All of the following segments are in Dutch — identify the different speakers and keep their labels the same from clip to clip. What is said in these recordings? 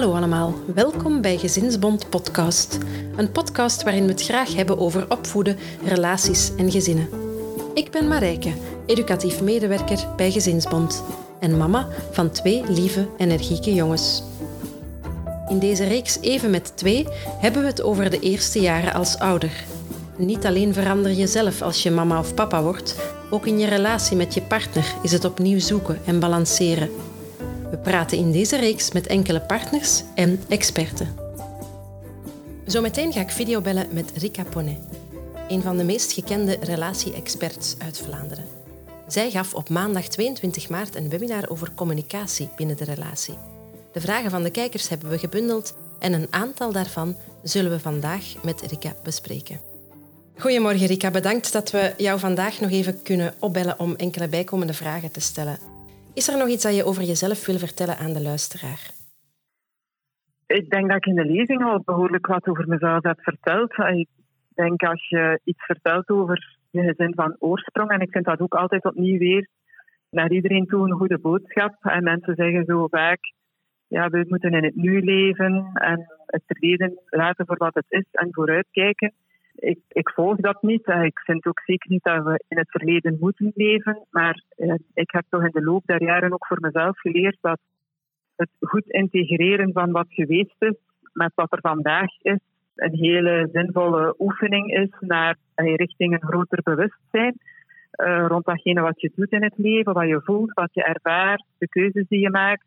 Speaker 1: Hallo allemaal, welkom bij Gezinsbond Podcast. Een podcast waarin we het graag hebben over opvoeden, relaties en gezinnen. Ik ben Marijke, educatief medewerker bij Gezinsbond en mama van twee lieve, energieke jongens. In deze reeks Even met twee hebben we het over de eerste jaren als ouder. Niet alleen verander je zelf als je mama of papa wordt, ook in je relatie met je partner is het opnieuw zoeken en balanceren. We praten in deze reeks met enkele partners en experten. Zometeen ga ik videobellen met Rika Ponnet, een van de meest gekende relatie-experts uit Vlaanderen. Zij gaf op maandag 22 maart een webinar over communicatie binnen de relatie. De vragen van de kijkers hebben we gebundeld en een aantal daarvan zullen we vandaag met Rika bespreken. Goedemorgen Rika, bedankt dat we jou vandaag nog even kunnen opbellen om enkele bijkomende vragen te stellen. Is er nog iets dat je over jezelf wil vertellen aan de luisteraar?
Speaker 2: Ik denk dat ik in de lezing al behoorlijk wat over mezelf heb verteld. Ik denk als je iets vertelt over je gezin van oorsprong, en ik vind dat ook altijd opnieuw weer naar iedereen toe een goede boodschap. En mensen zeggen zo vaak, ja, we moeten in het nu leven en het verleden laten voor wat het is en vooruitkijken ik, ik volg dat niet. Ik vind ook zeker niet dat we in het verleden moeten leven. Maar eh, ik heb toch in de loop der jaren ook voor mezelf geleerd dat het goed integreren van wat geweest is met wat er vandaag is een hele zinvolle oefening is naar eh, richting een groter bewustzijn. Rond datgene wat je doet in het leven, wat je voelt, wat je ervaart, de keuzes die je maakt.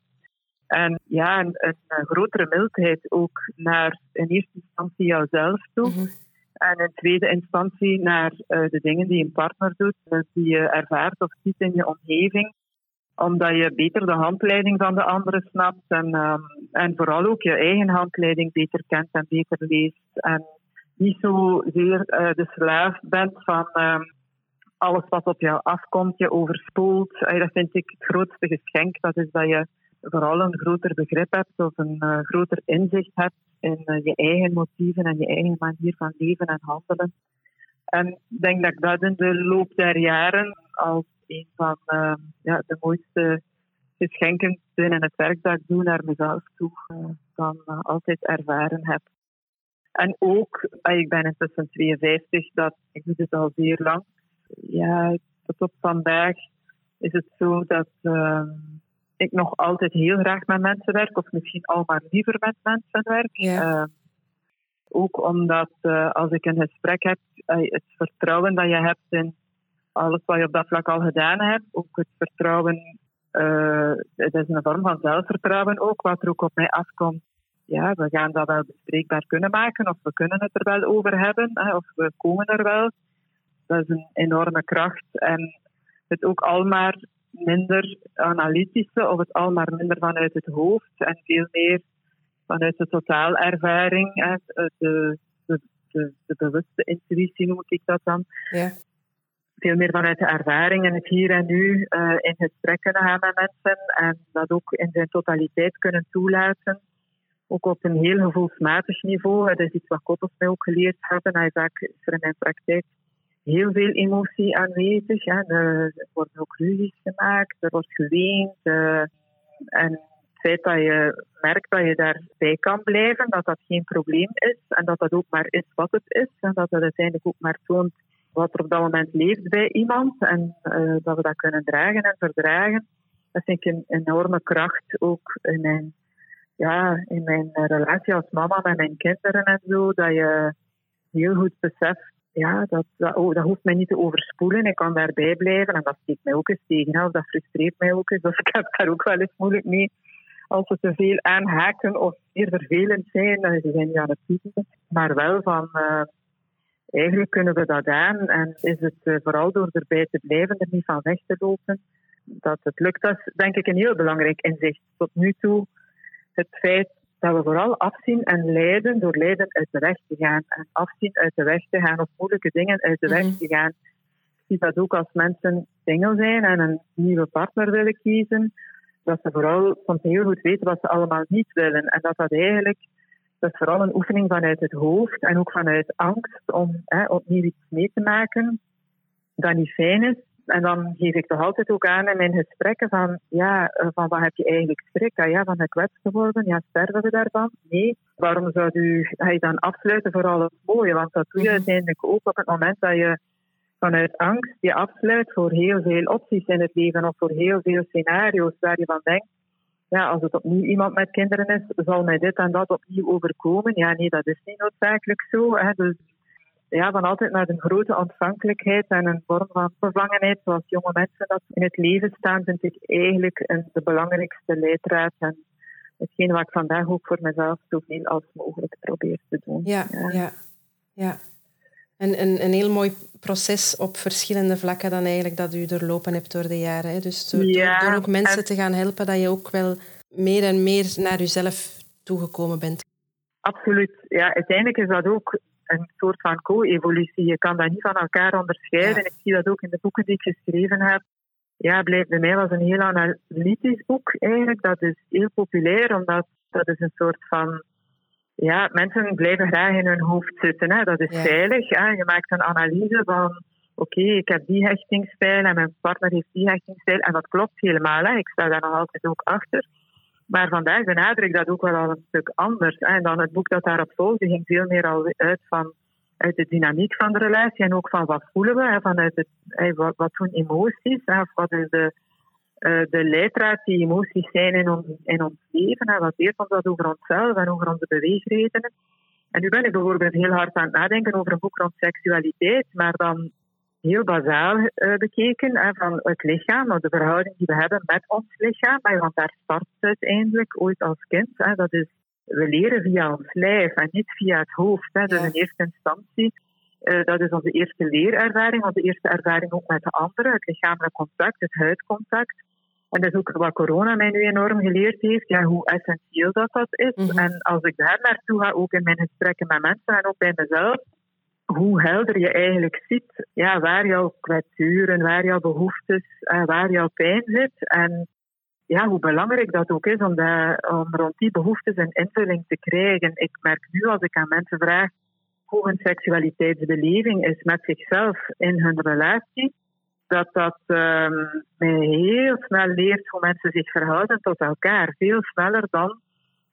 Speaker 2: En ja, een, een grotere mildheid ook naar in eerste instantie jouzelf toe. Mhm. En in tweede instantie naar uh, de dingen die een partner doet, dus die je ervaart of ziet in je omgeving. Omdat je beter de handleiding van de anderen snapt en, um, en vooral ook je eigen handleiding beter kent en beter leest. En niet zozeer uh, de slaaf bent van um, alles wat op jou afkomt, je overspoelt. Dat vind ik het grootste geschenk. Dat is dat je vooral een groter begrip hebt of een groter inzicht hebt in uh, je eigen motieven en je eigen manier van leven en handelen. En ik denk dat ik dat in de loop der jaren als een van uh, ja, de mooiste geschenken binnen het werk dat ik doe naar mezelf toe, dan altijd ervaren heb. En ook, ik ben intussen 52, dat, ik doe dit al zeer lang. Ja, tot op vandaag is het zo dat ik nog altijd heel graag met mensen werk, of misschien al maar liever met mensen werk. Uh, ook omdat uh, als ik een gesprek heb, uh, het vertrouwen dat je hebt in alles wat je op dat vlak al gedaan hebt, ook het vertrouwen, het is een vorm van zelfvertrouwen ook, wat er ook op mij afkomt. Ja, we gaan dat wel bespreekbaar kunnen maken, of we kunnen het er wel over hebben, hè, of we komen er wel. Dat is een enorme kracht. En het ook al maar minder analytische of het al maar minder vanuit het hoofd en veel meer vanuit de totaalervaring, de, de, de, de bewuste intuïtie noem ik dat dan. Ja. Veel meer vanuit de ervaring en het hier en nu uh, in gesprek kunnen gaan met mensen en dat ook in zijn totaliteit kunnen toelaten. Ook op een heel gevoelsmatig niveau. Dat is iets wat koppels mij ook geleerd hebben. Hij vaak is er in mijn praktijk heel veel emotie aanwezig. Er worden ook ruzies gemaakt, er wordt geweend. Uh, en het feit dat je merkt dat je daarbij kan blijven, dat dat geen probleem is en dat dat ook maar is wat het is en dat dat uiteindelijk ook maar toont wat er op dat moment leeft bij iemand en uh, dat we dat kunnen dragen en verdragen. Dat vind ik een enorme kracht ook in mijn, ja, in mijn relatie als mama met mijn kinderen en zo, dat je heel goed beseft ja, dat, dat, oh, dat hoeft mij niet te overspoelen. Ik kan daarbij blijven en dat steekt mij ook eens tegen. Of dat frustreert mij ook eens. Dus ik heb daar ook wel eens moeilijk mee. Als we te veel aanhaken of zeer vervelend zijn, dan zijn die aan het typen. Maar wel van, uh, eigenlijk kunnen we dat aan. En is het uh, vooral door erbij te blijven, er niet van weg te lopen, dat het lukt. Dat is denk ik een heel belangrijk inzicht. Tot nu toe het feit dat we vooral afzien en lijden door lijden uit de weg te gaan. En afzien uit de weg te gaan of moeilijke dingen uit de weg mhm. te gaan. Ik zie dat ook als mensen single zijn en een nieuwe partner willen kiezen. Dat ze vooral soms heel goed weten wat ze allemaal niet willen. En dat dat eigenlijk dat is vooral een oefening vanuit het hoofd en ook vanuit angst om hè, opnieuw iets mee te maken dat niet fijn is. En dan geef ik toch altijd ook aan in mijn gesprekken van, ja, eh, van wat heb je eigenlijk schrik? Ah, ja, van gekwetst te worden? Ja, sterven we daarvan? Nee. Waarom zou u, ga je dan afsluiten voor al het mooie? Want dat doe je mhm. uiteindelijk ook op het moment dat je vanuit angst je afsluit voor heel veel opties in het leven of voor heel veel scenario's waar je van denkt, ja, als het opnieuw iemand met kinderen is, zal mij dit en dat opnieuw overkomen. Ja, nee, dat is niet noodzakelijk zo. Hè. Dus ja, van altijd naar een grote ontvankelijkheid en een vorm van vervangenheid, zoals jonge mensen dat in het leven staan, vind ik eigenlijk een, de belangrijkste leidraad. En hetgeen wat ik vandaag ook voor mezelf zoveel als mogelijk probeer te doen.
Speaker 1: Ja, ja. ja, En een, een heel mooi proces op verschillende vlakken dan eigenlijk dat u doorlopen hebt door de jaren. Hè? Dus door, door, ook mensen te gaan helpen, dat je ook wel meer en meer naar uzelf toegekomen bent.
Speaker 2: Absoluut. Ja, uiteindelijk is dat ook een soort van co-evolutie. Je kan dat niet van elkaar onderscheiden. Ik zie dat ook in de boeken die ik geschreven heb. Ja, blijft bij mij was een heel analytisch boek eigenlijk. Dat is heel populair, omdat dat is een soort van... Ja, mensen blijven graag in hun hoofd zitten. Hè. Dat is veilig. Hè. Je maakt een analyse van... Oké, ik heb die hechtingsstijl en mijn partner heeft die hechtingsstijl. En dat klopt helemaal. Hè. Ik sta daar nog altijd ook achter. Maar vandaag benadruk dat ook wel al een stuk anders. En dan het boek dat daarop volgde ging veel meer al uit van uit de dynamiek van de relatie en ook van wat voelen we, vanuit het, wat, wat emoties, of wat is de, uh, de leidraad die emoties zijn in ons, in ons leven, en wat leert ons dat over onszelf en over onze beweegredenen. En nu ben ik bijvoorbeeld heel hard aan het nadenken over een boek rond seksualiteit, maar dan heel bazaal uh, bekeken hè, van het lichaam, de verhouding die we hebben met ons lichaam. Want daar start het uiteindelijk ooit als kind. Hè, dat is, we leren via ons lijf en niet via het hoofd. Hè, dus in eerste instantie. Uh, dat is onze eerste leerervaring, onze eerste ervaring ook met de anderen, het lichamelijk contact, het huidcontact. En dat is ook wat corona mij nu enorm geleerd heeft, ja, hoe essentieel dat, dat is. Mhm. En als ik daar naartoe ga, ook in mijn gesprekken met mensen en ook bij mezelf, hoe helder je eigenlijk ziet ja, waar jouw kwetsuren, waar jouw behoeftes, uh, waar jouw pijn zit. En ja, hoe belangrijk dat ook is om, de, om rond die behoeftes een invulling te krijgen. Ik merk nu als ik aan mensen vraag hoe hun seksualiteitsbeleving is met zichzelf in hun relatie, dat dat um, mij heel snel leert hoe mensen zich verhouden tot elkaar. Veel sneller dan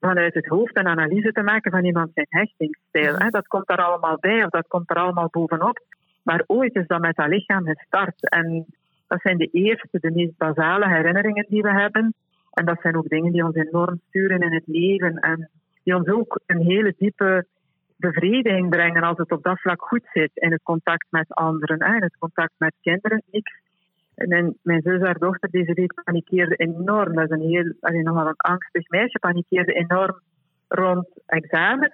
Speaker 2: vanuit het hoofd een analyse te maken van iemand zijn hechtingsstijl. Dat komt daar allemaal bij of dat komt er allemaal bovenop. Maar ooit is dat met dat lichaam gestart. En dat zijn de eerste, de meest basale herinneringen die we hebben. En dat zijn ook dingen die ons enorm sturen in het leven. En die ons ook een hele diepe bevrediging brengen als het op dat vlak goed zit. In het contact met anderen, in het contact met kinderen. Niks mijn, mijn zus, haar dochter, deze week panikeerde enorm. Dat is een heel, alleen nogal een angstig meisje, panikeerde enorm rond examens.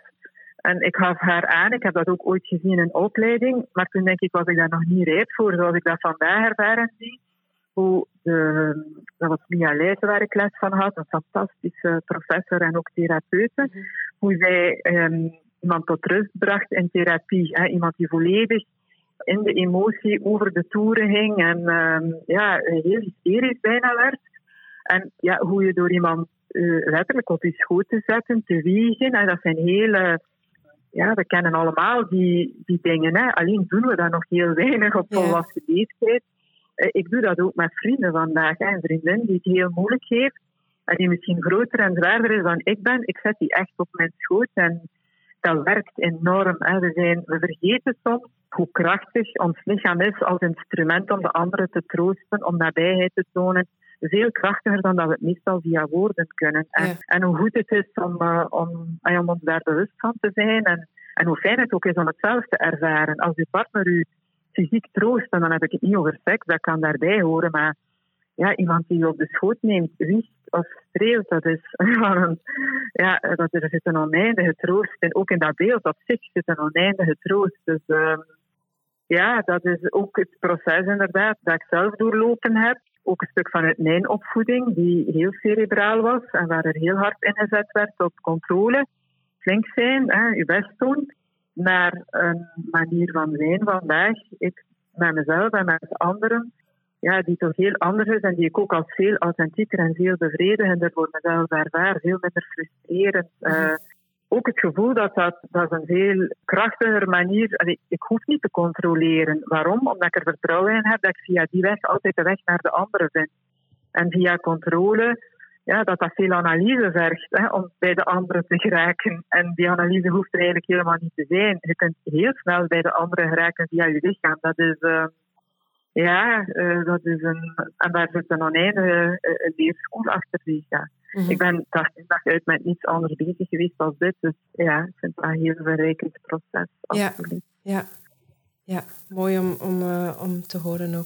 Speaker 2: En ik gaf haar aan, ik heb dat ook ooit gezien in een opleiding, maar toen denk ik, was ik daar nog niet rijp voor, zoals ik dat vandaag ervaren zie. Hoe de, dat was Mia Leijzen waar ik les van had, een fantastische professor en ook therapeute. Mhm. Hoe zij um, iemand tot rust bracht in therapie. Hè? Iemand die volledig in de emotie over de toeren ging en uh, ja, heel hysterisch bijna werd. En ja, hoe je door iemand uh, letterlijk op je schoot te zetten, te wiegen, en dat zijn hele... Ja, we kennen allemaal die, die dingen. Hè. Alleen doen we dat nog heel weinig op volwassen ja. leeftijd. Uh, ik doe dat ook met vrienden vandaag. Hè. Een vriendin die het heel moeilijk heeft en die misschien groter en zwaarder is dan ik ben. Ik zet die echt op mijn schoot en dat werkt enorm. Hè. We, zijn, we vergeten soms hoe krachtig ons lichaam is als instrument om de anderen te troosten, om nabijheid te tonen. Veel krachtiger dan dat we het meestal via woorden kunnen. En, en hoe goed het is om, uh, om, om ons daar bewust van te zijn. En, en hoe fijn het ook is om het zelf te ervaren. Als uw partner u fysiek troost, en dan heb ik het niet over seks, dat kan daarbij horen. Maar ja, iemand die je op de schoot neemt, wiegt of streelt, dat is ja, dat er zit een oneindige troost. En ook in dat beeld op zich zit een oneindige troost. Dus uh, ja, dat is ook het proces inderdaad dat ik zelf doorlopen heb. Ook een stuk vanuit mijn opvoeding, die heel cerebraal was en waar er heel hard ingezet werd op controle. Flink zijn, hè, je best doen. Naar een manier van zijn vandaag, ik met mezelf en met anderen, ja, die toch heel anders is en die ik ook als veel authentieker en veel bevredigender voor mezelf ervaar. Veel minder frustrerend. Uh, ook het gevoel dat dat, dat is een veel krachtiger manier is. Ik hoef niet te controleren. Waarom? Omdat ik er vertrouwen in heb dat ik via die weg altijd de weg naar de andere vind. En via controle, ja, dat dat veel analyse vergt hè, om bij de andere te geraken. En die analyse hoeft er eigenlijk helemaal niet te zijn. Je kunt heel snel bij de andere geraken via je lichaam. Dat is, uh, ja, uh, dat is een. En daar zit een oneindige uh, leerschool achter die ja. Mm-hmm. Ik ben dag in dag uit met niets anders bezig geweest dan dit. Dus ja, ik vind het een heel verrijkend proces. Absoluut.
Speaker 1: Ja, ja. ja mooi om, om, om te horen ook.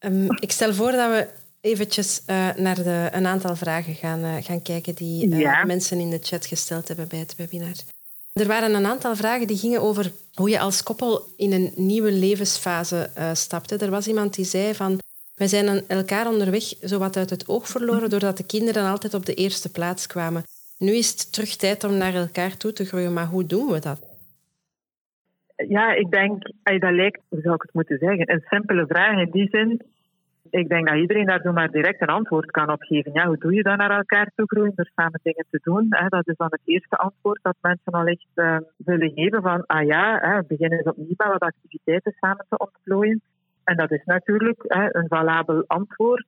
Speaker 1: Um, ik stel voor dat we eventjes naar de, een aantal vragen gaan, gaan kijken die ja. mensen in de chat gesteld hebben bij het webinar. Er waren een aantal vragen die gingen over hoe je als koppel in een nieuwe levensfase stapte. Er was iemand die zei van wij zijn elkaar onderweg zowat uit het oog verloren doordat de kinderen altijd op de eerste plaats kwamen. Nu is het terug tijd om naar elkaar toe te groeien, maar hoe doen we dat?
Speaker 2: Ja, ik denk, dat lijkt, hoe zou ik het moeten zeggen, een simpele vraag in die zin ik denk dat iedereen daar zo maar direct een antwoord kan op geven. Ja, hoe doe je dan naar elkaar toe groeien door samen dingen te doen? Hè? Dat is dan het eerste antwoord dat mensen al echt uh, willen geven van, ah ja, hè, beginnen opnieuw met wat activiteiten samen te ontplooien. En dat is natuurlijk hè, een valabel antwoord.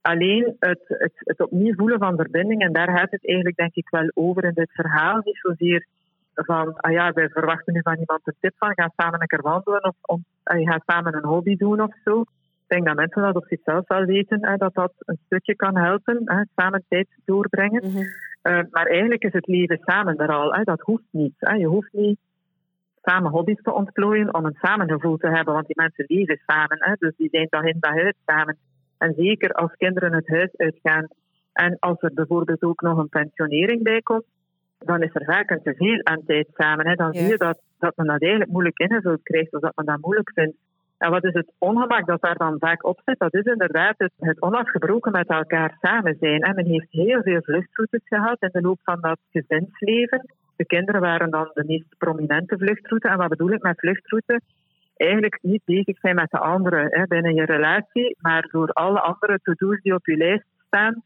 Speaker 2: Alleen het, het, het opnieuw voelen van verbinding, en daar gaat het eigenlijk denk ik wel over in dit verhaal. Niet zozeer van, ah ja, wij verwachten nu van iemand een tip van, ga samen een keer wandelen of om, je gaat samen een hobby doen of zo. Ik denk dat mensen dat op zichzelf wel weten, hè, dat dat een stukje kan helpen, hè, samen tijd doorbrengen. Mm maar eigenlijk is het leven samen er al. Hè, dat hoeft niet. Hè. Je hoeft niet samen hobby's te ontplooien om een samengevoel te hebben, want die mensen leven samen. Hè, dus die zijn dag in dag uit samen. En zeker als kinderen het huis uitgaan en als er bijvoorbeeld ook nog een pensionering bij komt, dan is er vaak een teveel aan tijd samen. Hè. Dan zie je dat, dat men dat eigenlijk moeilijk ingevuld krijgt of dat men dat moeilijk vindt. En wat is het ongemak dat daar dan vaak op zit? Dat is inderdaad het, onafgebroken met elkaar samen zijn. En men heeft heel veel vluchtroutes gehad in de loop van dat gezinsleven. De kinderen waren dan de meest prominente vluchtroute. En wat bedoel ik met vluchtroute? Eigenlijk niet bezig zijn met de anderen hè, binnen je relatie, maar door alle andere to-do's die op je lijst staan,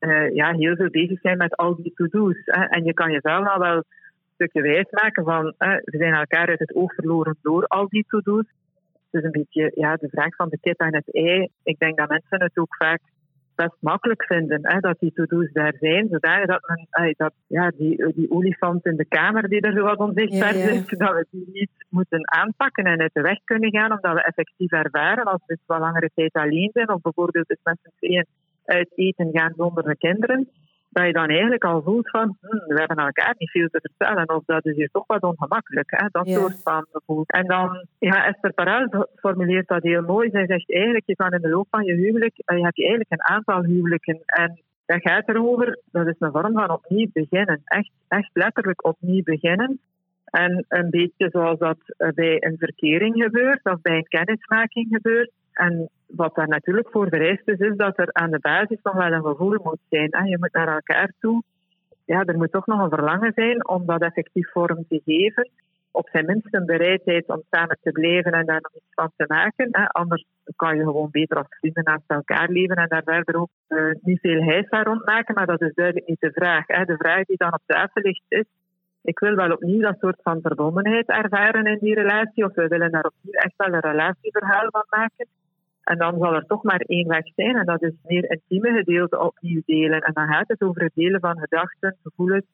Speaker 2: uh, ja, heel veel bezig zijn met al die to-do's. En je kan jezelf al wel een stukje wijs maken van, uh, we zijn elkaar uit het oog verloren door al die to-do's is een beetje ja, de vraag van de kip en het ei. Ik denk dat mensen het ook vaak best makkelijk vinden hè, dat die to-do's daar zijn, zodat dat, men, dat ja, die, die olifant in de kamer die er zo wat onzichtbaar ja, ja. dat we die niet moeten aanpakken en uit de weg kunnen gaan, omdat we effectief ervaren als we wat langere tijd alleen zijn, of bijvoorbeeld eens met z'n tweeën uit eten gaan zonder de kinderen dat je dan eigenlijk al voelt van, hm, we hebben elkaar niet veel te vertellen, of dat is hier toch wat ongemakkelijk, hè, dat soort van gevoel. En dan, ja, Esther Parel formuleert dat heel mooi. Zij zegt eigenlijk, je kan in de loop van je huwelijk, eh, je hebt je eigenlijk een aantal huwelijken en dat gaat erover, dat is een vorm van opnieuw beginnen. Echt, echt letterlijk opnieuw beginnen. En een beetje zoals dat eh, bij een verkering gebeurt, of bij een kennismaking gebeurt. En wat daar natuurlijk voor vereist is, is dat er aan de basis nog wel een gevoel moet zijn. Je moet naar elkaar toe. Ja, er moet toch nog een verlangen zijn om dat effectief vorm te geven. Op zijn minst een bereidheid om samen te blijven en daar nog iets van te maken. Anders kan je gewoon beter als vrienden naast elkaar leven en daar verder ook uh, niet veel huisbaar rond maken. Maar dat is duidelijk niet de vraag. De vraag die dan op tafel ligt is, ik wil wel opnieuw dat soort van verbondenheid ervaren in die relatie. Of we willen daar opnieuw echt wel een relatieverhaal van maken. En dan zal er toch maar één weg zijn. En dat is meer intieme gedeelte opnieuw delen. En dan gaat het over het delen van gedachten, gevoelens.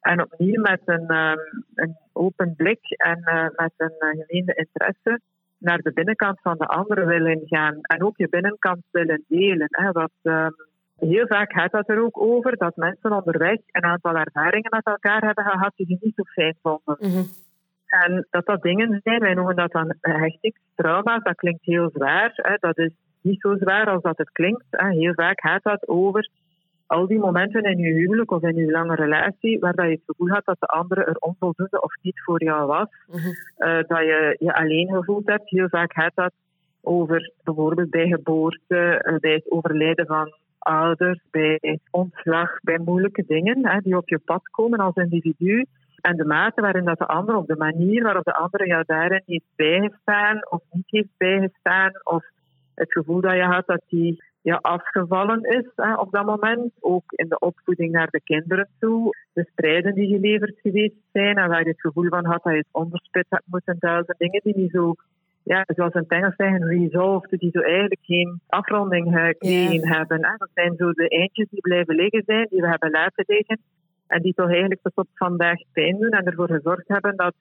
Speaker 2: En opnieuw met een, um, een open blik en uh, met een uh, gemeende interesse naar de binnenkant van de andere willen gaan. En ook je binnenkant willen delen. Wat, um, heel vaak gaat dat er ook over dat mensen onderweg een aantal ervaringen met elkaar hebben gehad die ze niet zo fijn vonden. Mm en dat dat dingen zijn, wij noemen dat dan hechtingstrauma's, dat klinkt heel zwaar. Hè. Dat is niet zo zwaar als dat het klinkt. Hè. Heel vaak gaat dat over al die momenten in je huwelijk of in je lange relatie waar dat je het gevoel had dat de andere er onvoldoende of niet voor jou was. Mm dat je je alleen gevoeld hebt. Heel vaak gaat dat over bijvoorbeeld bij geboorte, uh, bij het overlijden van ouders, bij ontslag, bij moeilijke dingen hè, die op je pad komen als individu. En de mate waarin dat de ander, of de manier waarop de andere jou daarin heeft bijgestaan of niet heeft bijgestaan, of het gevoel dat je had dat die ja, afgevallen is hè, op dat moment. Ook in de opvoeding naar de kinderen toe. De strijden die geleverd geweest zijn en waar je het gevoel van had dat je het onderspit had moeten duizen. Dingen die niet zo, ja, zoals in het Engels zeggen, resolved, die zo eigenlijk geen afronding gekregen hebben. Hè. Dat zijn zo de eindjes die blijven liggen zijn, die we hebben laten liggen. En die toch eigenlijk tot op vandaag pijn doen en ervoor gezorgd hebben dat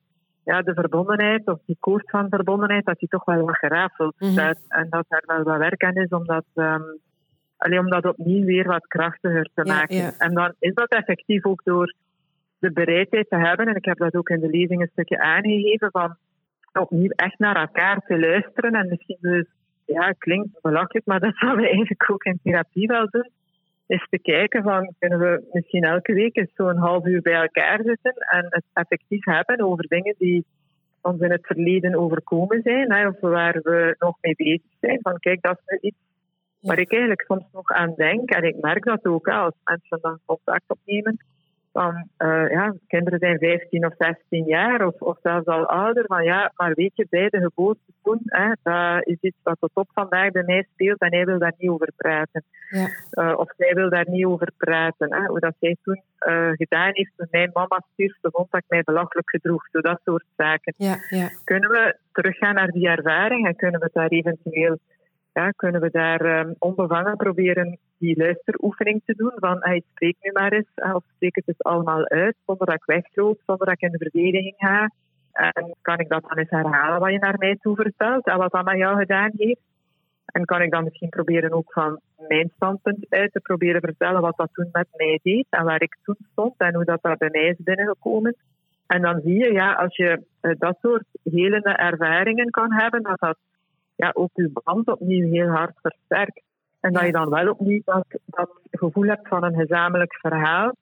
Speaker 2: ja, de verbondenheid, of die koers van verbondenheid, dat die toch wel wat gerafeld mhm. En dat er wel wat werk aan is om dat, um, alleen om dat opnieuw weer wat krachtiger te maken. En dan is dat effectief ook door de bereidheid te hebben, en ik heb dat ook in de lezing een stukje aangegeven, van opnieuw echt naar elkaar te luisteren. En misschien dus, ja, klinkt belachelijk, maar dat zouden we eigenlijk ook in therapie wel doen is te kijken van kunnen we misschien elke week eens zo'n half uur bij elkaar zitten en het effectief hebben over dingen die ons in het verleden overkomen zijn, hè, of waar we nog mee bezig zijn. Van kijk, dat is iets waar ik eigenlijk soms nog aan denk. En ik merk dat ook als mensen dan contact opnemen van uh, ja, kinderen zijn 15 of 16 jaar of, of zelfs al ouder. Van ja, maar weet je, bij de geboorte toen, hè, dat is iets wat tot op vandaag bij mij speelt en hij wil daar niet over praten. Ja. Uh, of zij wil daar niet over praten. Hè. Hoe dat zij toen uh, gedaan heeft toen mijn mama stierf, vond dat ik mij belachelijk gedroeg. Zo dat soort zaken. Ja, ja. Kunnen we teruggaan naar die ervaring en kunnen we daar eventueel ja, kunnen we daar um, onbevangen proberen die luisteroefening te doen. Van hey, spreek nu maar eens, of spreek het dus allemaal uit, zonder dat ik wegloop, zonder dat ik in de verdediging ga. En kan ik dat dan eens herhalen wat je naar mij toe vertelt en wat dat met jou gedaan heeft. En kan ik dan misschien proberen ook van mijn standpunt uit te proberen vertellen wat dat toen met mij deed en waar ik toen stond en hoe dat, dat bij mij is binnengekomen. En dan zie je, ja, als je uh, dat soort helende ervaringen kan hebben, dat dat ja, ook je band opnieuw heel hard versterkt. En dat je dan wel opnieuw dat, dat gevoel hebt van een gezamenlijk verhaal.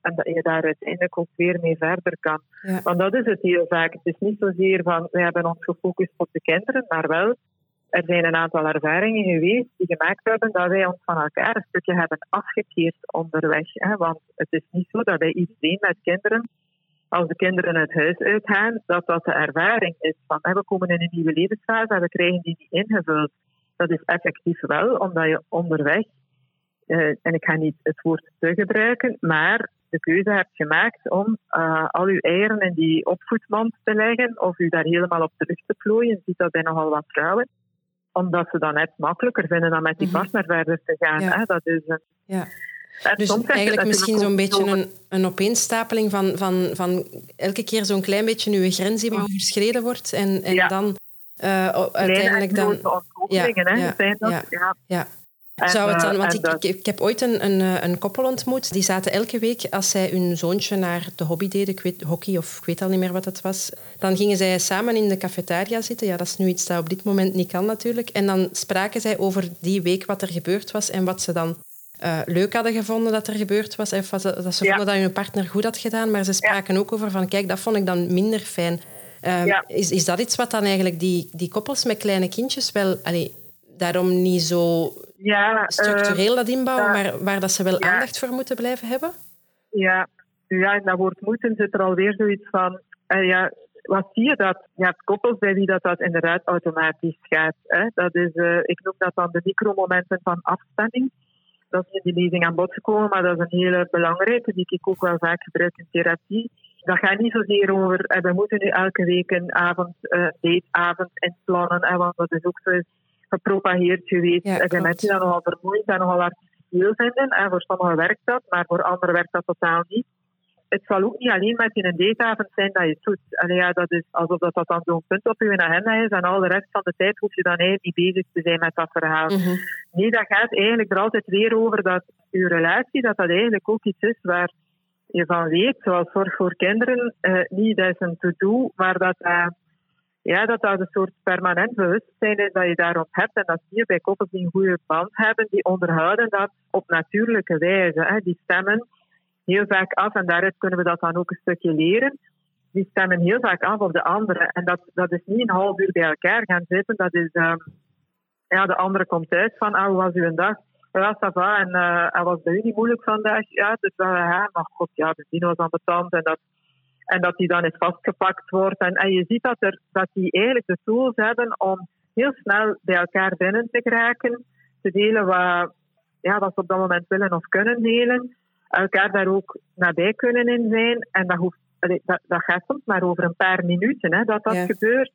Speaker 2: En dat je daar uiteindelijk ook weer mee verder kan. Want dat is het heel vaak. Het is niet zozeer van, we hebben ons gefocust op de kinderen, maar wel, er zijn een aantal ervaringen geweest die gemaakt hebben dat wij ons van elkaar een stukje hebben afgekeerd onderweg. Hè? Want het is niet zo dat wij iedereen met kinderen als de kinderen het huis uitgaan, dat dat de ervaring is van we komen in een nieuwe levensfase en we krijgen die niet ingevuld. Dat is effectief wel, omdat je onderweg, uh, en ik ga niet het woord te gebruiken, maar de keuze hebt gemaakt om uh, al uw eieren in die opvoedmand te leggen of u daar helemaal op terug te plooien. Je ziet dat bij nogal wat vrouwen. Omdat ze dan net makkelijker vinden dan met die mhm. partner verder te gaan. Hè? Dat is een,
Speaker 1: ja dus eigenlijk misschien zo'n beetje een, een opeenstapeling van, van, van elke keer zo'n klein beetje uw grens die overschreden wordt en, en dan uh, uiteindelijk dan...
Speaker 2: Ja, ja, ja,
Speaker 1: ja. ja. Zou het dan, want ik, ik, ik, heb ooit een, een, eh, een, koppel ontmoet. Die zaten elke week, als zij hun zoontje naar de hobby deden, ik weet, hockey of ik weet al niet meer wat het was, dan gingen zij samen in de cafetaria zitten. Ja, dat is nu iets dat op dit moment niet kan natuurlijk. En dan spraken zij over die week wat er gebeurd was en wat ze dan uh, leuk hadden gevonden dat er gebeurd was. Of dat ze vonden dat hun partner goed had gedaan. Maar ze spraken ook over van, kijk, dat vond ik dan minder fijn. Uh, is, is dat iets wat dan eigenlijk die, die koppels met kleine kindjes wel... Allee, daarom niet zo ja, structureel dat inbouwen, maar waar dat ze wel aandacht voor moeten blijven hebben?
Speaker 2: Ja, ja in dat woord moeten zit er alweer zoiets van... Uh, ja, wat zie je dat? Je hebt koppels bij wie dat, dat inderdaad automatisch gaat. Hè? Dat is, ik noem dat dan de micromomenten van afstemming dat is in die lezing aan bod gekomen, maar dat is een hele belangrijke, die ik ook wel vaak gebruik in therapie. Dat gaat niet zozeer over, eh, we moeten nu elke week een avond, uh, dateavond inplannen, en want dat is ook zo gepropageerd geweest. Ja, er zijn mensen die dat nogal vermoeiend en nogal artificieel vinden. En voor sommigen werkt dat, maar voor anderen werkt dat totaal niet het zal ook niet alleen met in een dateavond zijn dat je het doet. Allee, ja, dat is alsof dat, dat dan zo'n punt op je agenda is en al de rest van de tijd hoef je dan eigenlijk niet bezig te zijn met dat verhaal. Mhm. Nee, dat gaat eigenlijk er altijd weer over dat je relatie, dat dat eigenlijk ook iets is waar je van weet, zoals zorg voor kinderen, uh, niet dat is een to-do, maar dat uh, ja, dat dat een soort permanent bewustzijn is dat je daarop hebt. En dat zie je bij koppels die een goede band hebben, die onderhouden dat op natuurlijke wijze. Hè. Die stemmen heel vaak af, en daaruit kunnen we dat dan ook een stukje leren. Die stemmen heel vaak af op de andere. En dat, dat is niet een half uur bij elkaar gaan zitten. Dat is, um, ja, de andere komt uit van, ah, hoe was uw dag? Ja, ça va. En uh, was bij u niet moeilijk vandaag? Ja, dus wel, ja, maar god, ja, de dino was ambetant. En dat, en dat die dan eens vastgepakt wordt. En, en je ziet dat, er, dat die eigenlijk de tools hebben om heel snel bij elkaar binnen te geraken te delen wat, ja, wat ze op dat moment willen of kunnen delen. Elkaar daar ook nabij kunnen in zijn. En dat, hoeft, dat, dat gaat soms maar over een paar minuten hè, dat dat gebeurt.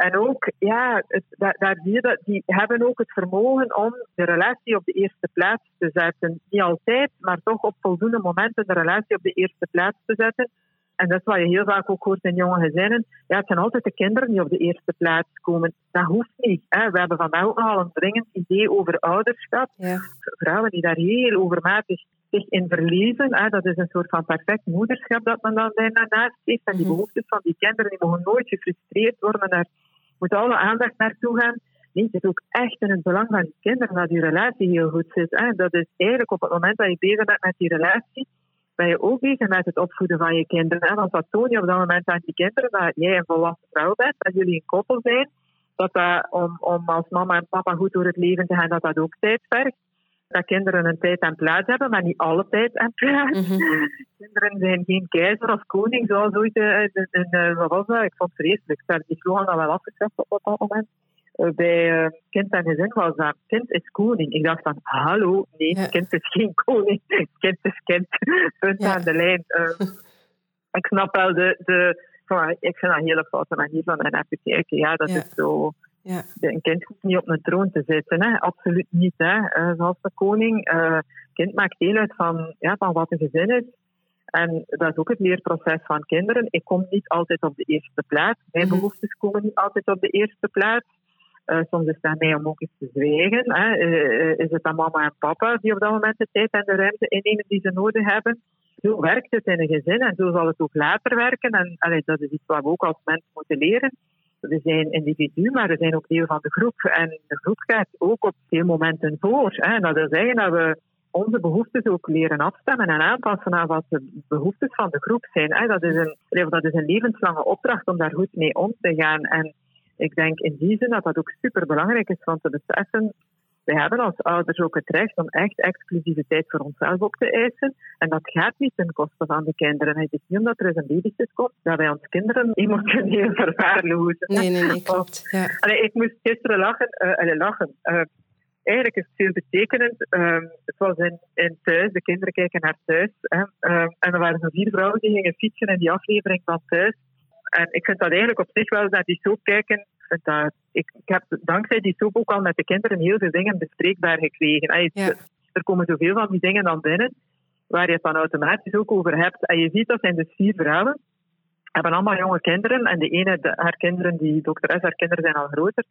Speaker 2: En ook, ja, het, daar, daar zie je dat die hebben ook het vermogen om de relatie op de eerste plaats te zetten. Niet altijd, maar toch op voldoende momenten de relatie op de eerste plaats te zetten. En dat is wat je heel vaak ook hoort in jonge gezinnen. Ja, het zijn altijd de kinderen die op de eerste plaats komen. Dat hoeft niet. Hè. We hebben vandaag ook nogal een dringend idee over ouderschap. Ja. Vrouwen die daar heel overmatig zich in verliezen. Hè. Dat is een soort van perfect moederschap dat men dan bijna naast heeft. En die mhm. behoeftes van die kinderen die mogen nooit gefrustreerd worden. Daar moet alle aandacht naartoe gaan. Nee, het is ook echt in het belang van die kinderen dat die relatie heel goed zit. Hè. Dat is eigenlijk op het moment dat je bezig bent met die relatie ben je ook bezig met het opvoeden van je kinderen. En als dat toon je op dat moment aan die kinderen dat jij een volwassen vrouw bent, dat jullie een koppel zijn, dat dat om, om als mama en papa goed door het leven te gaan, dat dat ook tijd vergt. Dat kinderen een tijd en plaats hebben, maar niet alle tijd en plaats. Mhm. Kinderen zijn geen keizer of koning, zoals ooit in, in, in, wat was dat? Ik vond het vreselijk. Die slogan al wel afgezet op dat moment. Eh, bij uh, kind en gezin was dat kind is koning. Ik dacht van, hallo, nee, kind is geen koning. kind is kind. Punt aan de lijn. Uh, ik snap wel de, de ik vind dat een hele foute manier van naar te kijken. Ja, dat is zo. Ja. Een kind hoeft niet op een troon te zitten, hè. absoluut niet. Hè. Uh, zoals de koning. Uh, kind maakt deel uit van, ja, van wat een gezin is. En dat is ook het leerproces van kinderen. Ik kom niet altijd op de eerste plaats. Mijn mhm. behoeftes komen niet altijd op de eerste plaats. Uh, soms is het mij om ook eens te zwijgen. Hè. Uh, is het dan mama en papa die op dat moment de tijd en de ruimte innemen die ze nodig hebben? Zo werkt het in een gezin en zo zal het ook later werken. En allee, dat is iets wat we ook als mensen moeten leren. We zijn individu, maar we zijn ook deel van de groep. En de groep gaat ook op veel momenten voor. Hè. En dat wil zeggen dat we onze behoeftes ook leren afstemmen en aanpassen aan wat de behoeftes van de groep zijn. Hè. Dat, is een, dat is een levenslange opdracht om daar goed mee om te gaan. En ik denk in die zin dat dat ook super belangrijk is van te beseffen. Wij hebben als ouders ook het recht om echt exclusiviteit voor onszelf op te eisen. En dat gaat niet ten koste van de kinderen. Het is niet omdat er eens een babysit komt dat wij ons kinderen emotioneel verwaarlozen.
Speaker 1: Nee, nee, nee, klopt. Ja.
Speaker 2: Allee, ik moest gisteren lachen. Uh, lachen. Uh, eigenlijk is het veel betekenend. Uh, het was in, in thuis, de kinderen kijken naar thuis. Hè. en er waren zo vier vrouwen die gingen fietsen in die aflevering van thuis. En ik vind dat eigenlijk op zich wel dat die soap kijken. Dat, ik, ik heb dankzij die soap ook al met de kinderen heel veel dingen bespreekbaar gekregen. Er komen zoveel van die dingen dan binnen, waar je het dan automatisch ook over hebt. En je ziet dat zijn dus vier vrouwen, hebben allemaal jonge kinderen. En de ene, de, haar kinderen, die dokter S, haar kinderen zijn al groter.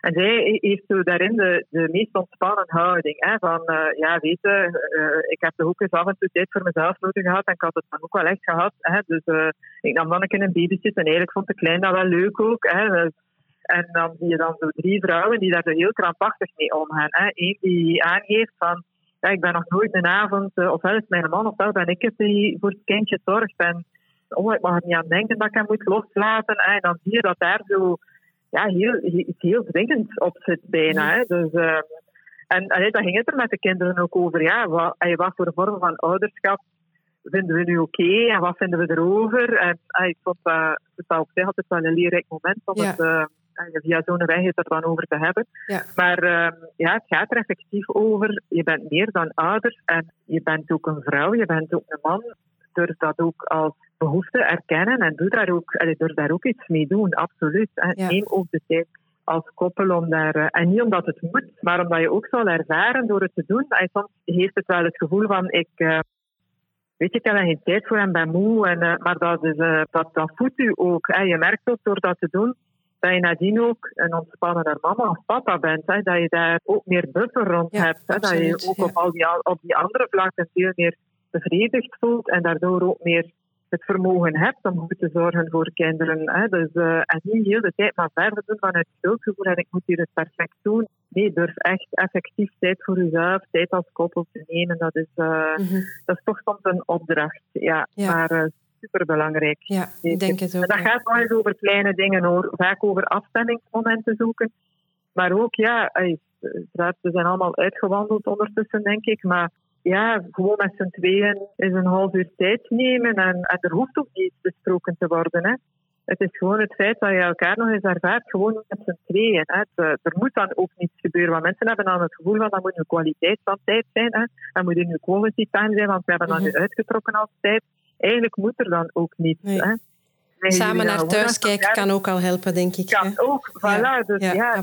Speaker 2: En zij heeft zo daarin de, de meest ontspannen houding. Hè, van, uh, ja, weet je, uh, ik heb toch ook eens af en toe tijd voor mezelf nodig gehad. En ik had het dan ook wel echt gehad. Hè, dus uh, ik nam dan een keer een babysit. En eigenlijk vond de klein dat wel leuk ook. Hè, dus, en dan zie je dan zo drie vrouwen die daar zo heel krampachtig mee omgaan. Hè. Eén die aangeeft van, ja, ik ben nog nooit een avond, ofwel is mijn man, ofwel ben ik het die voor het kindje zorgt. En oh, ik mag er niet aan denken dat ik hem moet loslaten. Hè. En dan zie je dat daar zo ja, heel, heel dringend op zit bijna. Hè. Dus, uh, en allee, dat ging het er met de kinderen ook over. Ja, wat, wat voor vorm van ouderschap vinden we nu oké en wat vinden we erover? En uh, ik vond dat, dat op zich altijd wel een leerrijk moment om het uh, via zo'n weg het er dan over te hebben. Ja. Maar uh, ja, het gaat er effectief over. Je bent meer dan ouder en je bent ook een vrouw, je bent ook een man. Durf dat ook als behoefte erkennen en doe daar ook, allee, durf daar ook iets mee doen, absoluut. Neem ook de tijd als koppel om daar, eh, en niet omdat het moet, maar omdat je ook zal ervaren door het te doen. En soms heeft het wel het gevoel van, ik, uh, weet je, ik heb er geen tijd voor en ben moe, en, uh, maar dat, is, dat, dat voedt u ook. En je merkt ook door dat te doen, dat je nadien ook een ontspannender mama of papa bent. Hè, dat je daar ook meer buffer rond hebt. Hè, dat je ook op, al die, op die andere vlakken veel meer bevredigd voelt en daardoor ook meer het vermogen hebt om goed te zorgen voor kinderen. Hè. Dus, uh, en niet heel de tijd maar verder doen vanuit schuldgevoel en ik moet hier het perfect doen. Nee, durf echt effectief tijd voor jezelf, tijd als koppel te nemen. Dat is, uh, dat is toch soms een opdracht. Ja, maar uh, superbelangrijk.
Speaker 1: Ja, ik denk het ook.
Speaker 2: dat gaat wel eens over kleine dingen hoor. Vaak over afstemmingsmomenten zoeken. Maar ook, ja, we zijn allemaal uitgewandeld ondertussen, denk ik. Maar ja, gewoon met z'n tweeën eens een half uur tijd nemen. En, en er hoeft ook niet besproken te worden. Hè. Het is gewoon het feit dat je elkaar nog eens ervaart, gewoon met z'n tweeën. Hè. Eh, er moet dan ook niets gebeuren, want mensen hebben dan het gevoel van dat moet nu kwaliteit van tijd zijn. Hè. Dat moet nu quality time zijn, want we hebben dan nu mhm. uitgetrokken als tijd. Eigenlijk moet er dan ook niets. Hè.
Speaker 1: Samen naar thuis kijken kan ook al helpen, denk ik.
Speaker 2: Kan ook, voilà. Dus ja,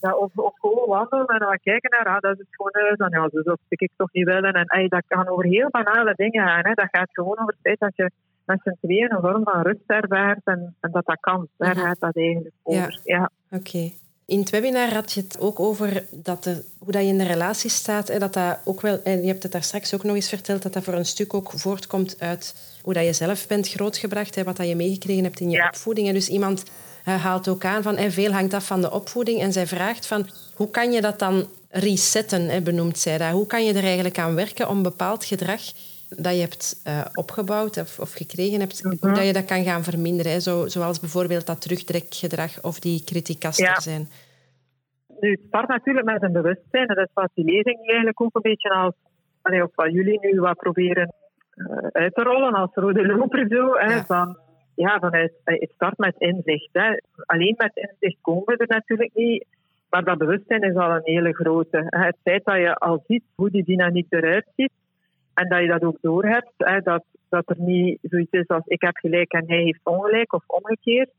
Speaker 2: dat, of, of gewoon wandelen en dan kijken naar, ah, dat is het gewoon huis. Dan ja, dus dat ik toch niet willen. En ay, dat kan over heel banale dingen gaan. Hè. Dat gaat gewoon over het feit dat je met z'n tweeën een vorm van rust ervaart en, en dat dat kan. Daar gaat dat eigenlijk over. Ja.
Speaker 1: Oké. In het webinar had je het ook over dat de, hoe dat je in de relatie staat. Hè, dat dat ook wel, en je hebt het daar straks ook nog eens verteld, dat dat voor een stuk ook voortkomt uit hoe dat je zelf bent grootgebracht, hè, wat dat je meegekregen hebt in je opvoeding. En dus iemand haalt ook aan van en veel hangt af van de opvoeding. En zij vraagt van hoe kan je dat dan resetten, hè, benoemt zij dat. Hoe kan je er eigenlijk aan werken om bepaald gedrag dat je hebt uh, opgebouwd of, of, gekregen hebt, hoe mhm. dat je dat kan gaan verminderen. Hè? Zo, zoals bijvoorbeeld dat terugtrekgedrag of die kritiekaster ja. zijn.
Speaker 2: Nu, het start natuurlijk met een bewustzijn. Dat is wat die lezing eigenlijk ook een beetje als... of wat jullie nu wat proberen uh, uit te rollen als rode loper zo. Hè, ja. Van, ja, vanuit, eh, het start met inzicht. Hè. Alleen met inzicht komen we er natuurlijk niet. Maar dat bewustzijn is al een hele grote. Het feit dat je al ziet hoe die dynamiek eruit ziet, en dat je dat ook doorhebt, hè, dat, dat er niet zoiets is als ik heb gelijk en hij heeft ongelijk of omgekeerd.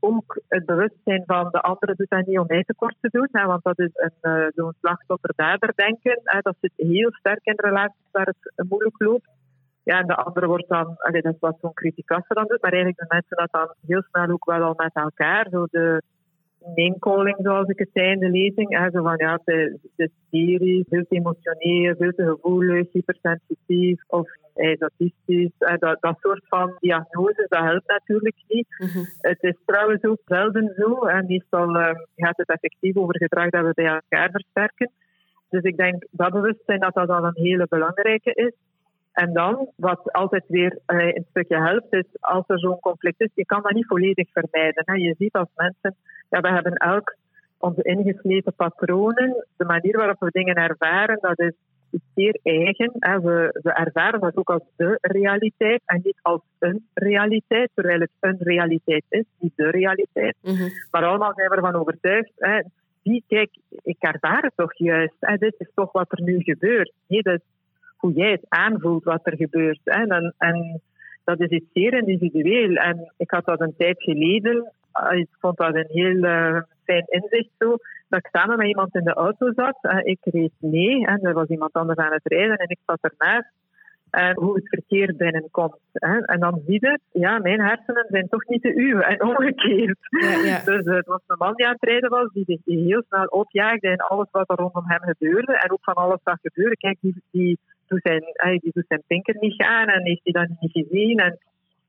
Speaker 2: Ook het bewustzijn van de andere doet dat niet om mij tekort te doen, hè, want dat is een, uh, zo'n slachtoffer-dader denken. Hè, dat zit heel sterk in relaties waar het moeilijk loopt. Ja, en de andere wordt dan, allee, dat is wat zo'n criticasse dan doet, maar eigenlijk de mensen dat dan heel snel ook wel al met elkaar, zo de, name-calling, zoals ik het zei in de lezing. Zo van ja, de, de serie, veel te emotioneel, veel te gevoelig, hypersensitief of autistisch. Dat, dat soort van diagnoses, dat helpt natuurlijk niet. Mhm. Het is trouwens ook zelden zo. En meestal uh, gaat het effectief over gedrag dat we bij elkaar versterken. Dus ik denk dat bewustzijn dat dat al een hele belangrijke is. En dan, wat altijd weer uh, een stukje helpt, is als er zo'n conflict is, je kan dat niet volledig vermijden. Hè. Je ziet als mensen, ja, we hebben elk onze ingesleten patronen, de manier waarop we dingen ervaren, dat is zeer eigen. We, we ervaren dat ook als de realiteit en niet als een realiteit, terwijl het een realiteit is, niet de realiteit. Mhm. Maar allemaal zijn we ervan overtuigd. Hè. Die, kijk, ik ervaar het toch juist. Hè. Dit is toch wat er nu gebeurt. Nee, dat hoe jij het aanvoelt wat er gebeurt. Hè. En, en dat is iets zeer individueel. En ik had dat een tijd geleden, ah, ik vond dat een heel uh, fijn inzicht zo, dat ik samen met iemand in de auto zat. Uh, ik reed mee en er was iemand anders aan het rijden en ik zat ernaast. En hoe het verkeer binnenkomt. Hè. En dan zie je, ja, mijn hersenen zijn toch niet de uwe en omgekeerd. Ja, ja. Dus uh, het was een man die aan het rijden was, die zich heel snel opjaagde in alles wat er rondom hem gebeurde. En ook van alles wat gebeurde. Kijk, die, die doet zijn, die doet zijn pinker niet gaan en heeft hij dat niet gezien. En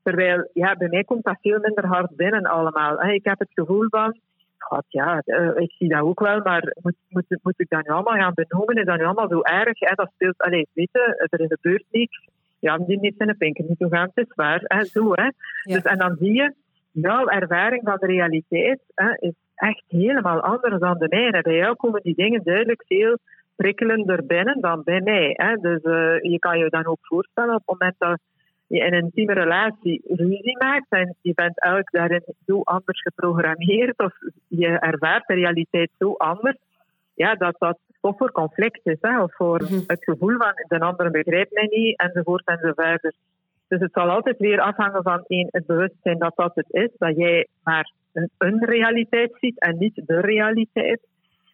Speaker 2: terwijl, ja, bij mij komt dat veel minder hard binnen allemaal. Ik heb het gevoel van, God, ja, eh, ik zie dat ook wel, maar moet, moet, moet ik dat nu allemaal gaan benoemen? Is dat nu allemaal zo erg? Hè? Dat speelt, allez, weet je, er gebeurt niks. Ja, die niet zijn pinker niet toe gaan, het is waar. Hè? Zo, hè? Dus, en dan zie je, jouw ervaring van de realiteit hè, is echt helemaal anders dan de mijne. Bij jou komen die dingen duidelijk veel prikkelender binnen dan bij mij. Hè. Dus uh, je kan je dan ook voorstellen op het moment dat je in een intieme relatie ruzie maakt en je bent elk daarin zo anders geprogrammeerd of je ervaart de realiteit zo anders, ja, dat dat toch voor conflict is. Hè, of voor mhm. het gevoel van de ander begrijpt mij niet enzovoort enzovoort. Dus het zal altijd weer afhangen van één, het bewustzijn dat dat het is, dat jij maar een, een realiteit ziet en niet de realiteit.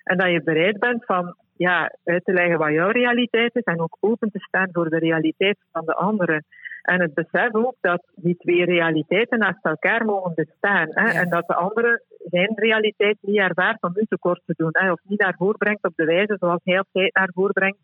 Speaker 2: En dat je bereid bent van ja, uit te leggen wat jouw realiteit is en ook open te staan voor de realiteit van de anderen. En het besef ook dat die twee realiteiten naast elkaar mogen bestaan. Hè? En dat de andere zijn realiteit niet ervaart om u tekort te doen. Hè? Of niet naar voren brengt op de wijze zoals hij of zij naar voren brengt.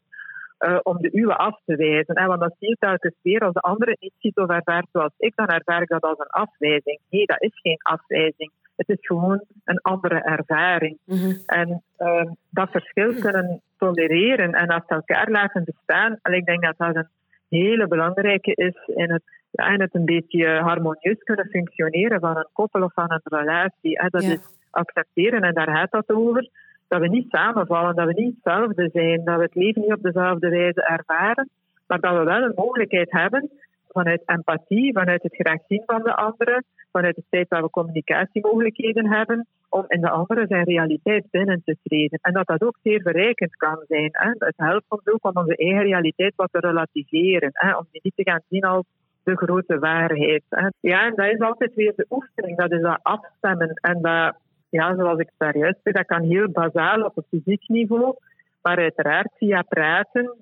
Speaker 2: Uh, om de uwe af te wijzen. Hè? Want dat zie je telkens weer. Als de andere niet ziet of ervaart zoals ik, dan ervaar ik dat als een afwijzing. Nee, dat is geen afwijzing. Het is gewoon een andere ervaring. Mhm. En uh, dat verschil kunnen tolereren en naast elkaar laten bestaan. En ik denk dat dat een hele belangrijke is in het, ja, in het een beetje harmonieus kunnen functioneren van een koppel of van een relatie. Dat is accepteren en daar gaat dat over. Dat we niet samenvallen, dat we niet hetzelfde zijn, dat we het leven niet op dezelfde wijze ervaren, maar dat we wel een mogelijkheid hebben vanuit empathie, vanuit het graag zien van de anderen, vanuit het feit dat we communicatiemogelijkheden hebben om in de andere zijn realiteit binnen te treden. En dat dat ook zeer verrijkend kan zijn. Hè. Het helpt ons ook om onze eigen realiteit wat te relativeren. Hè, om die niet te gaan zien als de grote waarheid. Hè. Ja, en dat is altijd weer de oefening. Dat is dat afstemmen. En dat, ja, zoals ik daar juist zei, dat kan heel bazaal op het fysiek niveau. Maar uiteraard via praten,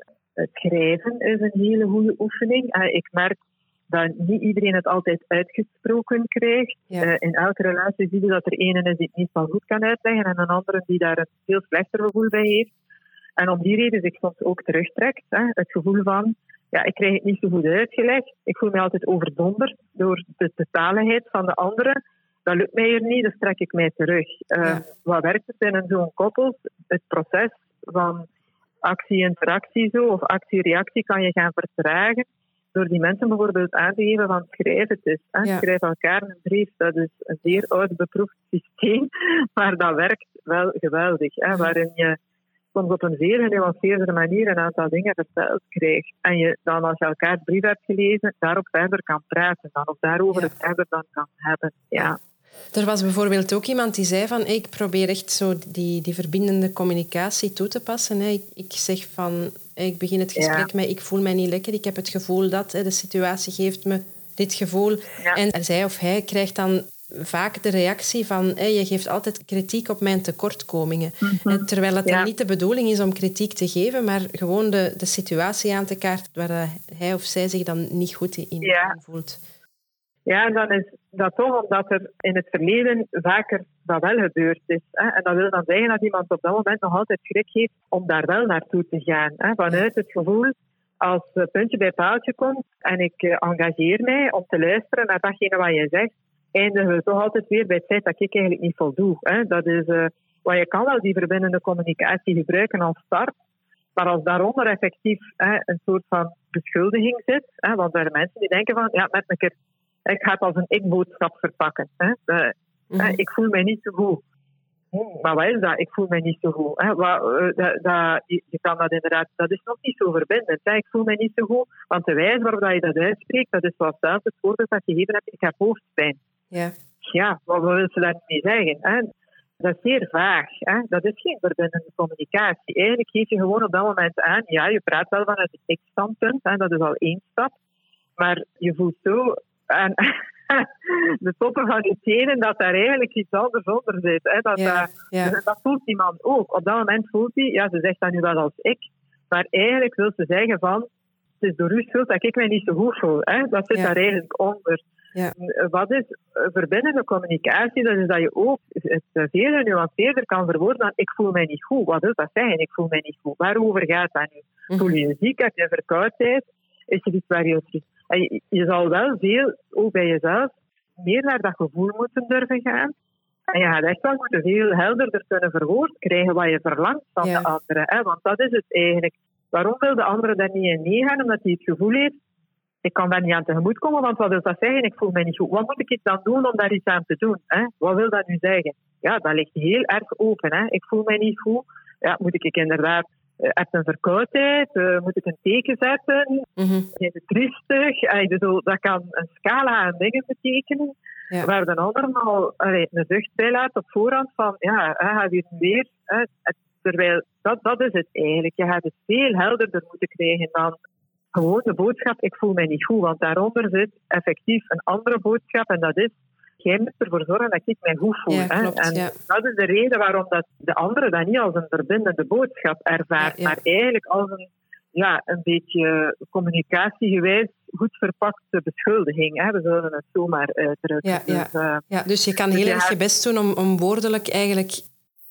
Speaker 2: schrijven is een hele goede oefening. Ik merk dat niet iedereen het altijd uitgesproken krijgt. Uh, in elke relatie zie je dat er ene is die het niet zo goed kan uitleggen en een andere die daar een veel slechter gevoel bij heeft. En om die reden zich soms ook terugtrekt. Hè, het gevoel van, ja, ik krijg het niet zo goed uitgelegd. Ik voel me altijd overdonderd door de totaligheid van de andere. Dat lukt mij er niet, dus trek ik mij terug. Uh, Wat werkt het in zo'n koppel? Het proces van actie-interactie zo, of actie-reactie kan je gaan vertragen door die mensen bijvoorbeeld aan te geven van schrijf het is. Hè. Schrijf elkaar een brief. Dat is een zeer oud beproefd systeem, maar dat werkt wel geweldig. Hè, waarin je soms op een zeer genuanceerde manier een aantal dingen verteld krijgt. En je dan als je elkaar brief hebt gelezen, daarop verder kan praten dan, of daarover het verder dan kan hebben. Ja.
Speaker 1: Er was bijvoorbeeld ook iemand die zei van ik probeer echt zo die, die verbindende communicatie toe te passen. Ik, ik zeg van ik begin het gesprek met ik voel mij niet lekker, ik heb het gevoel dat de situatie geeft me dit gevoel. En zij of hij krijgt dan vaak de reactie van je geeft altijd kritiek op mijn tekortkomingen. Mhm. Terwijl het dan niet de bedoeling is om kritiek te geven, maar gewoon de, de situatie aan te kaarten waar hij of zij zich dan niet goed in voelt.
Speaker 2: Ja, en dan is dat toch omdat er in het verleden vaker dat wel gebeurd is. Hè. En dat wil dan zeggen dat iemand op dat moment nog altijd schrik heeft om daar wel naartoe te gaan. Hè. Vanuit het gevoel, als puntje bij paaltje komt en ik eh, engageer mij om te luisteren naar datgene wat je zegt, eindigen we toch altijd weer bij het feit dat ik eigenlijk niet voldoe. Hè. Dat is, uh, wat je kan wel die verbindende communicatie gebruiken als start, maar als daaronder effectief hè, een soort van beschuldiging zit, hè, want er zijn mensen die denken van, ja, met een keer ik ga het als een ik-boodschap verpakken. Hè. Mhm. Ik voel mij niet zo goed. Hm, maar wat is dat? Ik voel mij niet zo goed. Hè. Wat, uh, dat, dat, je kan dat inderdaad, dat is nog niet zo verbindend. Hè. Ik voel mij niet zo goed, want de wijze waarop je dat uitspreekt, dat is zoals zelf het voorbeeld dat je gegeven hebt, ik heb hoofdpijn.
Speaker 1: Ja,
Speaker 2: ja wat wil ze daar mee zeggen? Hè? Dat is zeer vaag. Hè? Dat is geen verbindende communicatie. Eigenlijk geef je gewoon op dat moment aan, ja, je praat wel vanuit het ik-standpunt, dat is al één stap, maar je voelt zo en de toppen van die tenen, dat daar eigenlijk iets anders onder zit. Hè. Dat, dat, dat voelt die man ook. Op dat moment voelt hij, ja, ze zegt dat nu wel als ik, maar eigenlijk wil ze zeggen van, het is door u schuld dat ik mij niet zo goed voel. Hè. Dat zit daar eigenlijk onder. Ja. Wat is verbindende communicatie? Dat is dat je ook het veel genuanceerder kan verwoorden dan ik voel mij niet goed. Wat wil dat zeggen? Ik voel mij niet goed. Waarover gaat dat nu? Mhm. Voel je je ziek? Heb je verkoudheid? Is er iets waar je je, je zal wel veel, ook bij jezelf, meer naar dat gevoel moeten durven gaan. En je gaat echt wel moeten veel helderder kunnen verwoord krijgen wat je verlangt van de andere. Hè? Want dat is het eigenlijk. Waarom wil de andere daar niet in meegaan? Omdat hij het gevoel heeft, ik kan daar niet aan tegemoet komen, want wat wil dat zeggen? Ik voel mij niet goed. Wat moet ik dan doen om daar iets aan te doen? Hè? Wat wil dat nu zeggen? Ja, dat ligt heel erg open. Hè? Ik voel mij niet goed. Ja, moet ik inderdaad uh, heb een verkoudheid? Uh, moet ik een teken zetten? Mm -hmm. Is het triestig? dat kan een scala aan dingen betekenen. Ja. Waar de ander al allee, een zucht bij laat op voorhand van, ja, hij gaat weer meer. Hè, terwijl, dat, dat is het eigenlijk. Je gaat het veel helderder moeten krijgen dan gewoon de boodschap, ik voel mij niet goed. Want daaronder zit effectief een andere boodschap en dat is, jij moet ervoor zorgen dat ik mij goed voel. hè? en dat is de reden waarom dat de andere dat niet als een verbindende boodschap ervaart, maar eigenlijk als een, ja, een beetje communicatiegewijs goed verpakte beschuldiging. Hè? We zullen het zomaar uitdrukken.
Speaker 1: Ja, ja. Dus, uh, ja, dus je kan heel dus erg je best doen om, om woordelijk eigenlijk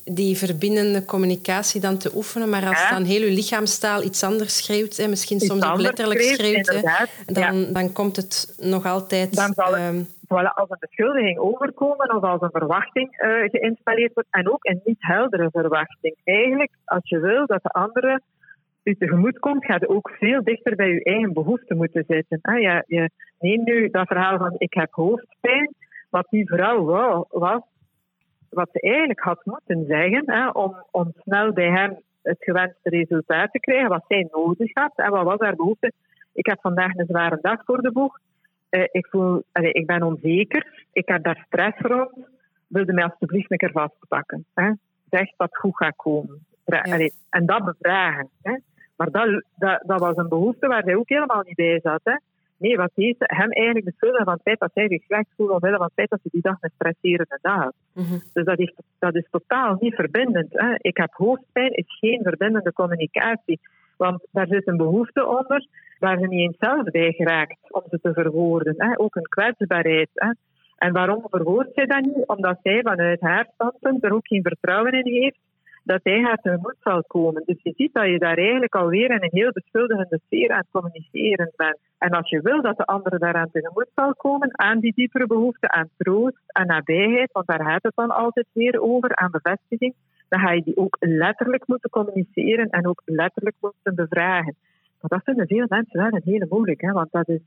Speaker 1: die verbindende communicatie dan te oefenen. Maar als dan heel je lichaamstaal iets anders schreeuwt, hè, misschien soms ook letterlijk schreeuwt, hè, dan, dan komt het nog altijd...
Speaker 2: Dan zal het, um, als een beschuldiging overkomen of als een verwachting uh, geïnstalleerd wordt. En ook een niet heldere verwachting. Eigenlijk, als je wil dat de andere u tegemoet komt, gaat je ook veel dichter bij je eigen behoefte moeten zitten. Hè. Je, je nu dat verhaal van ik heb hoofdpijn. Wat die vrouw wou, was wat ze eigenlijk had moeten zeggen hè, om, om snel bij hem het gewenste resultaat te krijgen, wat zij nodig had en wat was haar behoefte. Ik heb vandaag een zware dag voor de boeg. Eh, ik, voel, allee, ik ben onzeker, ik heb daar stress rond, wilde mij alsjeblieft een keer vastpakken. Hè? Zeg dat het goed gaat komen. Allee, en dat bevragen. Hè? Maar dat, dat, dat was een behoefte waar hij ook helemaal niet bij zat. Hè? Nee, wat heeft hem eigenlijk beschuldigd van het feit dat hij zich slecht voelde omwille van het feit dat ze die dag een stresserende dag had.
Speaker 1: Mhm.
Speaker 2: Dus dat is, dat is totaal niet verbindend. Hè. Ik heb hoofdpijn, is geen verbindende communicatie. Want daar zit een behoefte onder waar ze niet eens zelf bij geraakt om ze te verwoorden. Hè. Ook een kwetsbaarheid. Hè. En waarom verwoordt zij dat niet? Omdat zij vanuit haar standpunt er ook geen vertrouwen in heeft dat hij haar tegemoet zal komen. Dus je ziet dat je daar eigenlijk alweer in een heel beschuldigende sfeer aan het communiceren bent. En als je wil dat de andere daaraan tegemoet zal komen, aan die diepere behoefte aan troost, aan nabijheid, want daar gaat het dan altijd weer over, aan bevestiging, dan ga je die ook letterlijk moeten communiceren en ook letterlijk moeten bevragen. Maar dat vinden veel mensen wel een hele moeilijk, hè, want dat is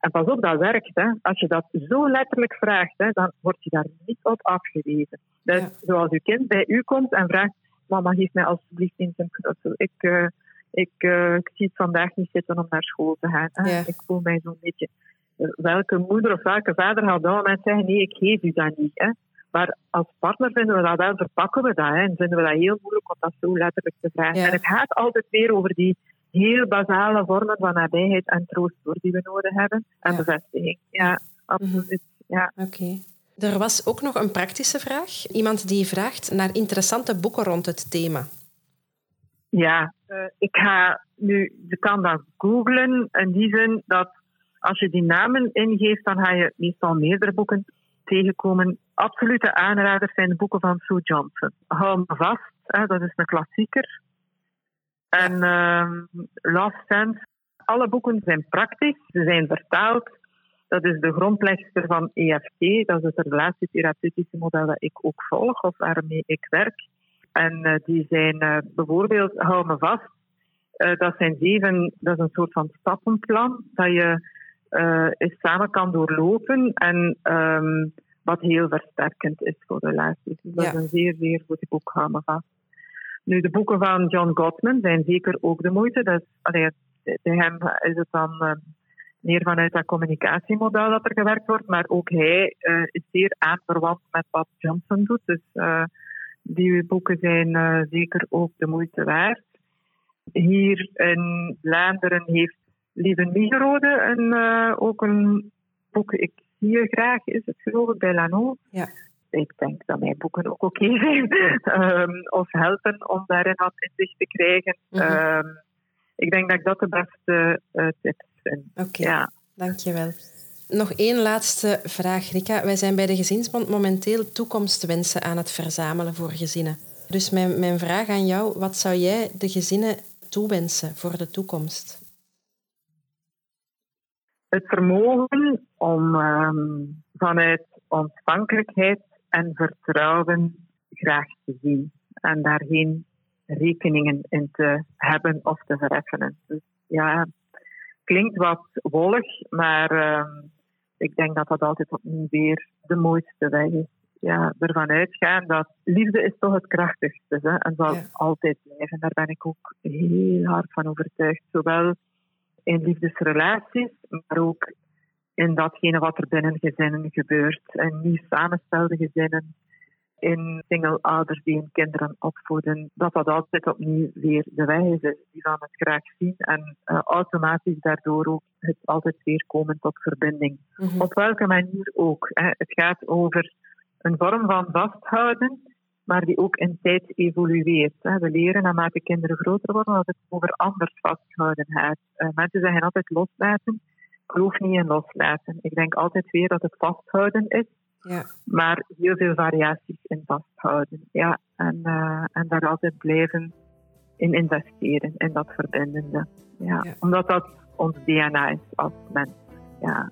Speaker 2: en pas op, dat werkt. Hè. Als je dat zo letterlijk vraagt, hè, dan word je daar niet op afgewezen. Dus
Speaker 1: Ja.
Speaker 2: zoals uw kind bij u komt en vraagt, mama, geef mij alsjeblieft eens een knuffel. Ik, eh, ik, eh, ik zie het vandaag niet zitten om naar school te gaan. Hè.
Speaker 1: Ja.
Speaker 2: Ik voel mij zo'n beetje... Welke moeder of welke vader gaat dat moment zeggen, nee, ik geef u dat niet. Hè. Maar als partner vinden we dat wel, verpakken we dat. Hè, en vinden we dat heel moeilijk om dat zo letterlijk te vragen.
Speaker 1: Ja.
Speaker 2: En het gaat altijd weer over die heel basale vormen van nabijheid en troost hoor, die we nodig hebben. En
Speaker 1: Ja.
Speaker 2: bevestiging. Ja, absoluut. Ja.
Speaker 1: Oké. Er was ook nog een praktische vraag. Iemand die vraagt naar interessante boeken rond het thema.
Speaker 2: Ja, eh, ik ga nu, je kan dat googlen in die zin dat als je die namen ingeeft, dan ga je meestal meerdere boeken tegenkomen. Absolute aanraders zijn de boeken van Sue Johnson. Hou me vast, hè, dat is een klassieker. En ehm Last Sense, alle boeken zijn praktisch, ze zijn vertaald. Dat is de grondlegster van EFT, dat is het relatietherapeutische model dat ik ook volg of waarmee ik werk. En eh, die zijn eh, bijvoorbeeld, hou me vast, eh, dat zijn zeven, dat is een soort van stappenplan dat je eens samen kan doorlopen en ehm, wat heel versterkend is voor relaties. Dus dat
Speaker 1: Ja.
Speaker 2: is een zeer, zeer goed boek, vast. Nu, de boeken van John Gottman zijn zeker ook de moeite. Dat is, allee, bij hem is het dan eh, meer vanuit dat communicatiemodel dat er gewerkt wordt, maar ook hij eh, is zeer aanverwant met wat Johnson doet. Dus eh, die boeken zijn eh, zeker ook de moeite waard. Hier in Vlaanderen heeft Lieve Migerode een, ook een boek, ik je graag, is het geloof ik, bij Lano.
Speaker 1: Ja.
Speaker 2: Ik denk dat mijn boeken ook oké zijn. Ehm, of helpen om daarin wat inzicht te krijgen.
Speaker 1: Mhm.
Speaker 2: Ehm, ik denk dat ik dat de beste eh, tips vind.
Speaker 1: Oké,
Speaker 2: Ja.
Speaker 1: dankjewel. Nog één laatste vraag, Rika. Wij zijn bij de Gezinsbond momenteel toekomstwensen aan het verzamelen voor gezinnen. Dus mijn, mijn vraag aan jou, wat zou jij de gezinnen toewensen voor de toekomst?
Speaker 2: Het vermogen om ehm, vanuit ontvankelijkheid en vertrouwen graag te zien en daar geen rekeningen in te hebben of te vereffenen. Dus ja, klinkt wat wollig, maar ehm, ik denk dat dat altijd opnieuw weer de mooiste weg is. Ja, ervan uitgaan dat liefde is toch het krachtigste hè, en zal
Speaker 1: Ja.
Speaker 2: altijd blijven. Daar ben ik ook heel hard van overtuigd. Zowel in liefdesrelaties, maar ook in datgene wat er binnen gezinnen gebeurt. In nieuw samenstelde gezinnen, in single ouders die hun kinderen opvoeden, dat dat altijd opnieuw weer de wijze is. Die van het graag zien en eh, automatisch daardoor ook het altijd weer komen tot verbinding.
Speaker 1: Mhm.
Speaker 2: Op welke manier ook. Hè. Het gaat over een vorm van vasthouden, maar die ook in tijd evolueert. We leren naarmate kinderen groter worden dat het over anders vasthouden gaat. Eh, mensen zeggen altijd loslaten. Ik geloof niet in loslaten. Ik denk altijd weer dat het vasthouden is,
Speaker 1: Ja,
Speaker 2: maar heel veel variaties in vasthouden. Ja, en, eh, en daar altijd blijven in investeren, in dat verbindende. Ja,
Speaker 1: Ja.
Speaker 2: Omdat dat ons DNA is als mens. Ja.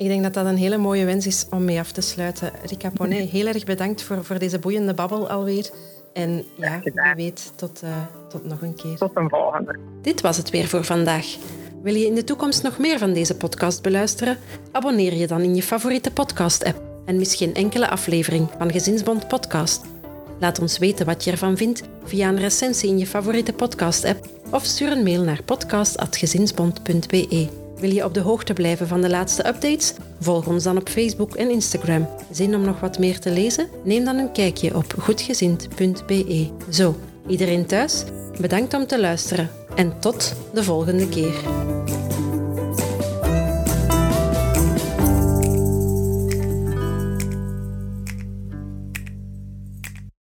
Speaker 1: Ik denk dat dat een hele mooie wens is om mee af te sluiten. Rika Poney, heel erg bedankt voor, voor deze boeiende babbel alweer. En ja, wie weet, tot, eh, tot nog een keer.
Speaker 2: Tot een volgende.
Speaker 1: Dit was het weer voor vandaag. Wil je in de toekomst nog meer van deze podcast beluisteren? Abonneer je dan in je favoriete podcast-app en mis geen enkele aflevering van Gezinsbond Podcast. Laat ons weten wat je ervan vindt via een recensie in je favoriete podcast-app of stuur een mail naar podcast.gezinsbond.be. Wil je op de hoogte blijven van de laatste updates? Volg ons dan op Facebook en Instagram. Zin om nog wat meer te lezen? Neem dan een kijkje op goedgezind.be. Zo, iedereen thuis, bedankt om te luisteren en tot de volgende keer.